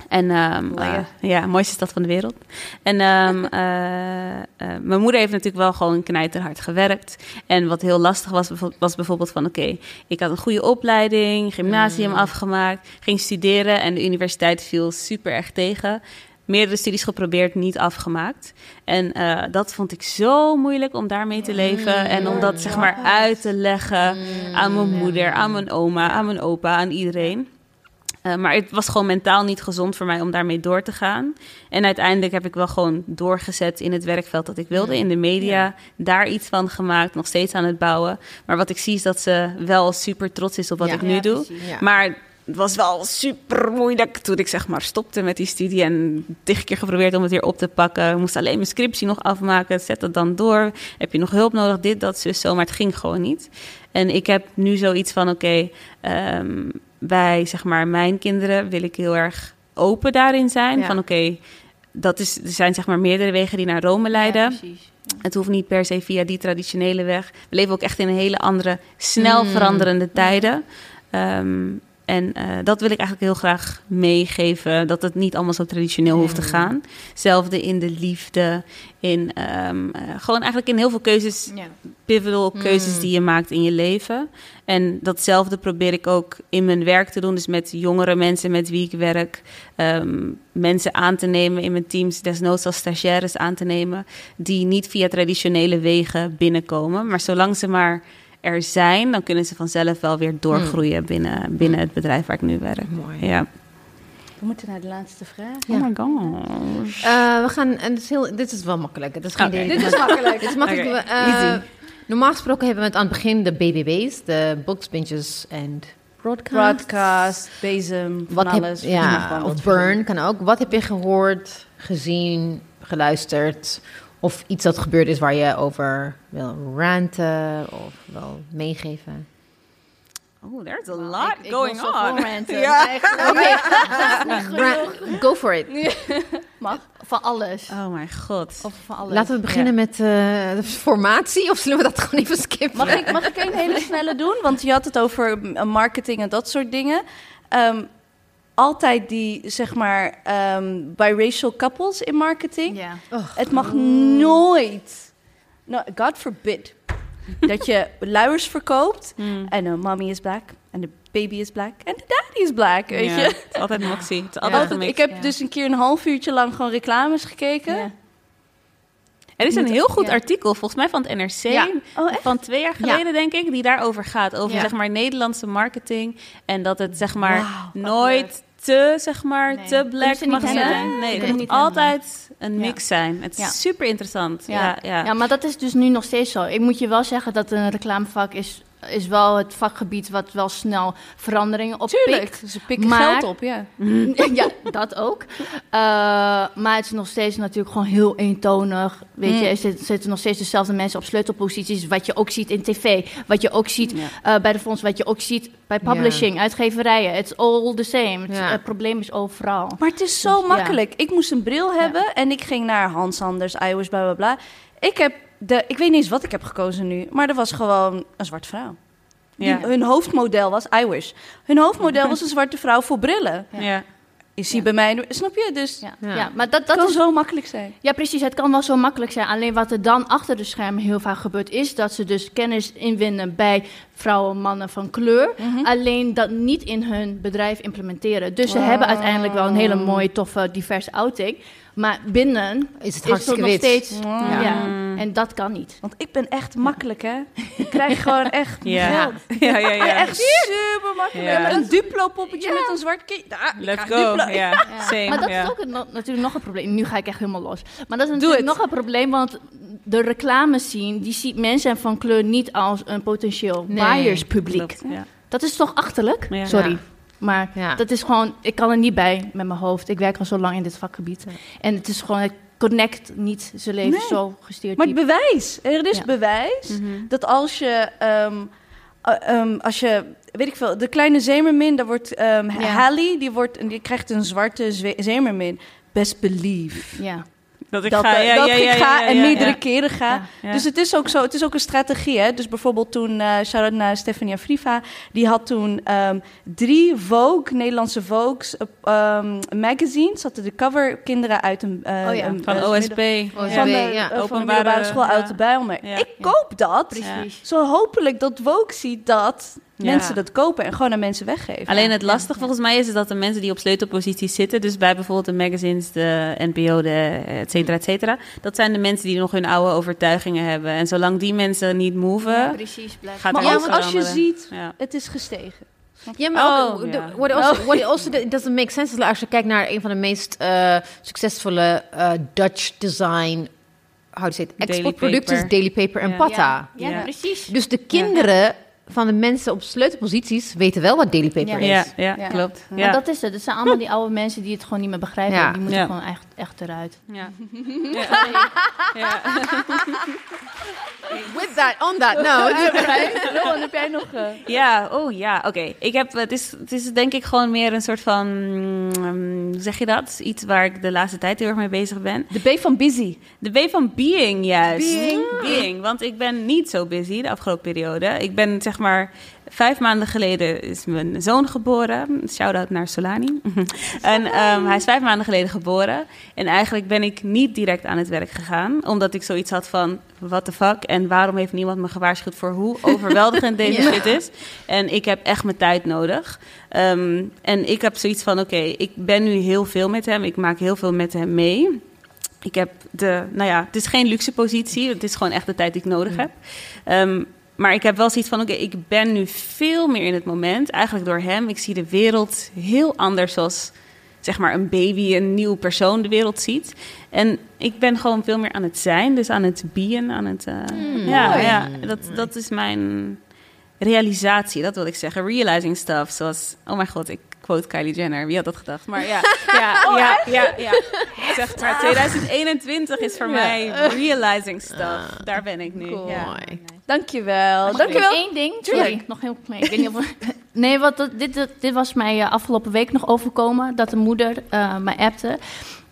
En Mooie. eh, ja, mooiste stad van de wereld. En ehm, eh, eh, mijn moeder heeft natuurlijk wel gewoon knijterhard gewerkt. En wat heel lastig was, was bijvoorbeeld van... oké, ik had een goede opleiding, gymnasium Mm. afgemaakt... ging studeren en de universiteit viel super erg tegen. Meerdere studies geprobeerd, niet afgemaakt. En dat vond ik zo moeilijk om daarmee te leven. En om dat zeg maar uit te leggen aan mijn moeder, aan mijn oma, aan mijn opa, aan iedereen. Eh, maar het was gewoon mentaal niet gezond voor mij om daarmee door te gaan. En uiteindelijk heb ik wel gewoon doorgezet in het werkveld dat ik wilde, in de media. Daar iets van gemaakt, nog steeds aan het bouwen. Maar wat ik zie is dat ze wel super trots is op wat Ja. ik nu Ja, doe. Maar het was wel super moeilijk toen ik zeg maar stopte met die studie. En tig keer geprobeerd om het weer op te pakken. Ik moest alleen mijn scriptie nog afmaken. Zet het dan door. Heb je nog hulp nodig? Dit, dat, zus, zo. Maar het ging gewoon niet. En ik heb nu zoiets van, oké, ehm, bij zeg maar mijn kinderen wil ik heel erg open daarin zijn. Ja. Van oké, dat is, er zijn zeg maar meerdere wegen die naar Rome leiden. Ja, precies. Het hoeft niet per se via die traditionele weg. We leven ook echt in een hele andere, snel Mm. veranderende tijden. Ehm, en eh, dat wil ik eigenlijk heel graag meegeven. Dat het niet allemaal zo traditioneel hoeft te gaan. Zelfde in de liefde. In ehm, eh, gewoon eigenlijk in heel veel keuzes Ja. pivotal keuzes Mm. die je maakt in je leven. En datzelfde probeer ik ook in mijn werk te doen. Dus met jongere mensen met wie ik werk. ehm, mensen aan te nemen in mijn teams. Desnoods als stagiaires aan te nemen. Die niet via traditionele wegen binnenkomen. Maar zolang ze maar er zijn, dan kunnen ze vanzelf wel weer doorgroeien binnen, binnen het bedrijf waar ik nu werk. Mooi. Ja. We moeten naar de laatste vraag. Ja. Oh my god. Eh, we gaan, en dit is, heel, dit is wel makkelijk. Het is geen Oké. idee. Dit is makkelijk. Dit is makkelijk. Eh, easy. normaal gesproken hebben we het aan het begin de BBB's, de books, binges en broadcasts. Broadcast, bezem, van Wat heb, alles. ja, of burn kan ook. Wat heb je gehoord, gezien, geluisterd? Of iets dat gebeurd is waar je over wil ranten of wil meegeven? Oh, there's a lot ik- ik going zo on. Ja. Ra- go for it. Mag. Van alles. Oh mijn god. Of van alles. Laten we beginnen met eh, de formatie of zullen we dat gewoon even skippen? Mag, ik, mag ik een hele snelle doen? Want je had het over mm, marketing en dat soort dingen. Ehm, altijd die, zeg maar, ehm biracial couples in marketing. Ja. Het mag nooit, no, God forbid, dat je luiers verkoopt Hmm. en uh, mommy is black En de baby is black. En de daddy is black, weet Ja, je. Het is altijd moxie. Het is altijd ik heb Ja. dus een keer een half uurtje lang gewoon reclames gekeken. Ja. Er is een heel goed artikel, volgens mij van het NRC, Ja. Oh, van twee jaar geleden denk ik, die daarover gaat. Over Ja. zeg maar Nederlandse marketing. En dat het zeg maar nooit te, zeg maar, Nee. te black mag zijn. Nee, het moet niet altijd een mix zijn. Het is Ja. super interessant. Ja, Ja. ja. Ja, maar dat is dus nu nog steeds zo. Ik moet je wel zeggen dat een reclamevak is, is wel het vakgebied wat wel snel veranderingen oppikt. Tuurlijk. Ze pikken Maar- geld op, ja. ja, dat ook. Eh, maar het is nog steeds natuurlijk gewoon heel eentonig. Weet Mm. je, er zit- zitten nog steeds dezelfde mensen op sleutelposities. Wat je ook ziet in tv. Wat je ook ziet Ja. eh, bij de fonds. Wat je ook ziet bij publishing, uitgeverijen. It's all the same. Het, Ja. het probleem is overal. Maar het is zo Dus, makkelijk. Ik moest een bril hebben en ik ging naar Hans Anders, iOS, bla bla bla. Ik heb de, ik weet niet eens wat ik heb gekozen nu, maar er was gewoon een zwarte vrouw. Die- Ja. Hun hoofdmodel was iWish. Hun hoofdmodel was een zwarte vrouw voor brillen. Ja. Ja. Je ziet Ja. bij mij, nu- snap je? Dus Ja, Ja. ja. maar dat, dat kan is zo makkelijk zijn. Ja, precies. Het kan wel zo makkelijk zijn. Alleen wat er dan achter de schermen heel vaak gebeurt, is dat ze dus kennis inwinnen bij vrouwen, mannen van kleur. Mhm. Alleen dat niet in hun bedrijf implementeren. Dus ze hebben uiteindelijk wel een hele mooie, toffe, diverse outing. Maar binnen Is het is het hartstikke nog wit. steeds. Ja. Ja. En dat kan niet. Want ik ben echt makkelijk, hè? Ik krijg gewoon echt Ja. geld. Ja, ja, ja. Echt super makkelijk. Ja. Een Duplo-poppetje met een zwart ik Let's go. Duplo. Ja, same. Maar dat ja. is ook een- natuurlijk nog een probleem. Nu ga ik echt helemaal los. Maar dat is natuurlijk nog een probleem, want de reclame zien, die ziet mensen van kleur niet als een potentieel Nee, buyerspubliek. Klopt, ja. Dat is toch achterlijk? Ja. Sorry. Maar Ja. dat is gewoon, ik kan er niet bij met mijn hoofd. Ik werk al zo lang in dit vakgebied. En het is gewoon, het connect niet zijn leven Nee. zo gestuurd. Maar het bewijs. Er is Ja. bewijs Mhm. dat als je, ehm, eh, ehm, als je, weet ik veel, de kleine zeemermin, daar wordt ehm Ja. Hallie, die, wordt, die krijgt een zwarte zeemermin. Best believe. Ja. Dat ik dat ga, eh, ja, dat ja, ik ja, ga ja, en meerdere ja. keren ga. Ja. Ja. Dus het is ook zo, het is ook een strategie. Hè? Dus bijvoorbeeld toen, eh shout-out naar Stefania Friva, die had toen ehm, drie Vogue, Nederlandse Vogue's ehm, magazines, hadden de cover kinderen uit een, eh, Oh ja. een Van eh, OSB. OSB, van de, ja. eh, van de Openbare- middelbare school ja. uit de Bijlmer. Ja. Ik koop dat. Precies. Zo hopelijk dat Vogue ziet dat Ja. mensen dat kopen en gewoon aan mensen weggeven. Alleen het Ja, lastig ja. volgens mij is dat de mensen die op sleutelposities zitten, dus bij bijvoorbeeld de magazines, de NPO, de et cetera, et cetera, dat zijn de mensen die nog hun oude overtuigingen hebben. En zolang die mensen niet moven, Ja, precies. Blijf. gaat maar er ook niks als je ziet, Ja. het is gestegen. Ja, maar Oh, ook, ja. what also, what also doesn't make sense is als je kijkt naar een van de meest eh, succesvolle eh, Dutch design, how to say it, Daily exportproducten. Daily Paper en Ja. Pata. Ja, Ja. precies. Dus de kinderen van de mensen op sleutelposities weten wel wat Daily Paper Ja. is. Ja, ja, Ja. klopt. Maar Ja. dat is het. Het zijn allemaal die oude mensen die het gewoon niet meer begrijpen. Ja. Die moeten Ja. gewoon echt, echt eruit. Ja. With that, on that note. Rowan, heb jij nog... eh, Ja, oh ja, oké. Ik heb, het is, het is denk ik gewoon meer een soort van, mm, hoe zeg je dat? Iets waar ik de laatste tijd heel erg mee bezig ben. De B van busy. De B van being, juist. Being. Being, want ik ben niet zo busy de afgelopen periode. Ik ben zeg maar, vijf maanden geleden is mijn zoon geboren. Shout-out naar Solani. en ehm, hij is vijf maanden geleden geboren. En eigenlijk ben ik niet direct aan het werk gegaan. Omdat ik zoiets had van, what the fuck? En waarom heeft niemand me gewaarschuwd voor hoe overweldigend deze Ja. shit is? En ik heb echt mijn tijd nodig. Ehm, en ik heb zoiets van, oké, ik ben nu heel veel met hem. Ik maak heel veel met hem mee. Ik heb de, nou ja, het is geen luxe positie. Het is gewoon echt de tijd die ik nodig heb. Ehm, maar ik heb wel zoiets van, oké, ik ben nu veel meer in het moment. Eigenlijk door hem. Ik zie de wereld heel anders zoals, zeg maar, een baby, een nieuw persoon de wereld ziet. En ik ben gewoon veel meer aan het zijn. Dus aan het beën, aan het... eh, ja, mooi. ja, dat, dat is mijn realisatie. Dat wil ik zeggen. Realizing stuff. Zoals, oh mijn god, ik quote Kylie Jenner. Wie had dat gedacht? Maar ja, ja, ja, ja, ja. Zeg maar, 2021 is voor mij realizing stuff. Daar ben ik nu. Ja. Dankjewel. Mag Dankjewel. één ding? Tuurlijk. Sorry, nog heel klein. Ik weet niet of... Nee, dat, dit, dit, dit was mij eh, afgelopen week nog overkomen. Dat de moeder eh mij appte.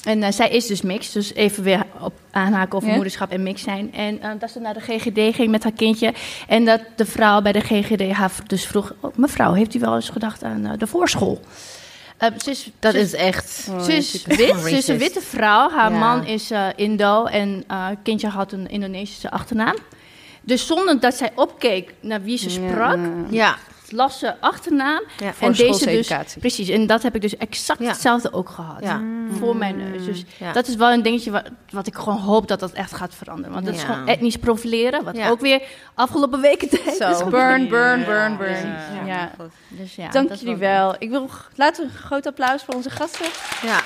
En eh, zij is dus mix. Dus even weer op aanhaken over Ja. moederschap en mix zijn. En eh, dat ze naar de GGD ging met haar kindje. En dat de vrouw bij de GGD haar dus vroeg... "Oh, mevrouw, heeft u wel eens gedacht aan eh, de voorschool? Ze is, Dat ze is echt... Oh, Ze is dat is wit, ze is een witte vrouw. Haar Ja. man is eh, Indo en eh het kindje had een Indonesische achternaam. Dus zonder dat zij opkeek naar wie ze sprak, Ja, Lasse achternaam. Ja, en deze dus, precies, en dat heb ik dus exact Ja. hetzelfde ook gehad. Ja. Voor mijn neus. Dus Ja. dat is wel een dingetje wat, wat ik gewoon hoop dat dat echt gaat veranderen. Want dat is gewoon etnisch profileren, wat Ja. ook weer afgelopen weken tijd is Burn, burn, burn, burn. Ja. Dus ja, Dank jullie wel- wel. Ik wil laten we een groot applaus voor onze gasten. Ja.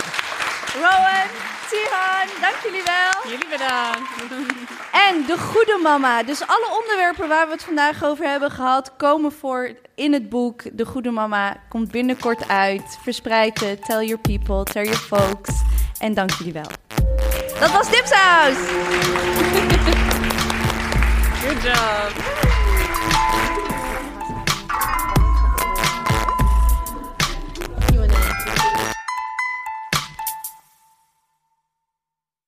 Rowan, Tihan, dank jullie wel. Jullie bedankt. En de goede mama. Dus alle onderwerpen waar we het vandaag over hebben gehad, komen voor in het boek. De goede mama komt binnenkort uit. Verspreid het. Tell your people, tell your folks. En dank jullie wel. Dat was Dipsaus! Good job.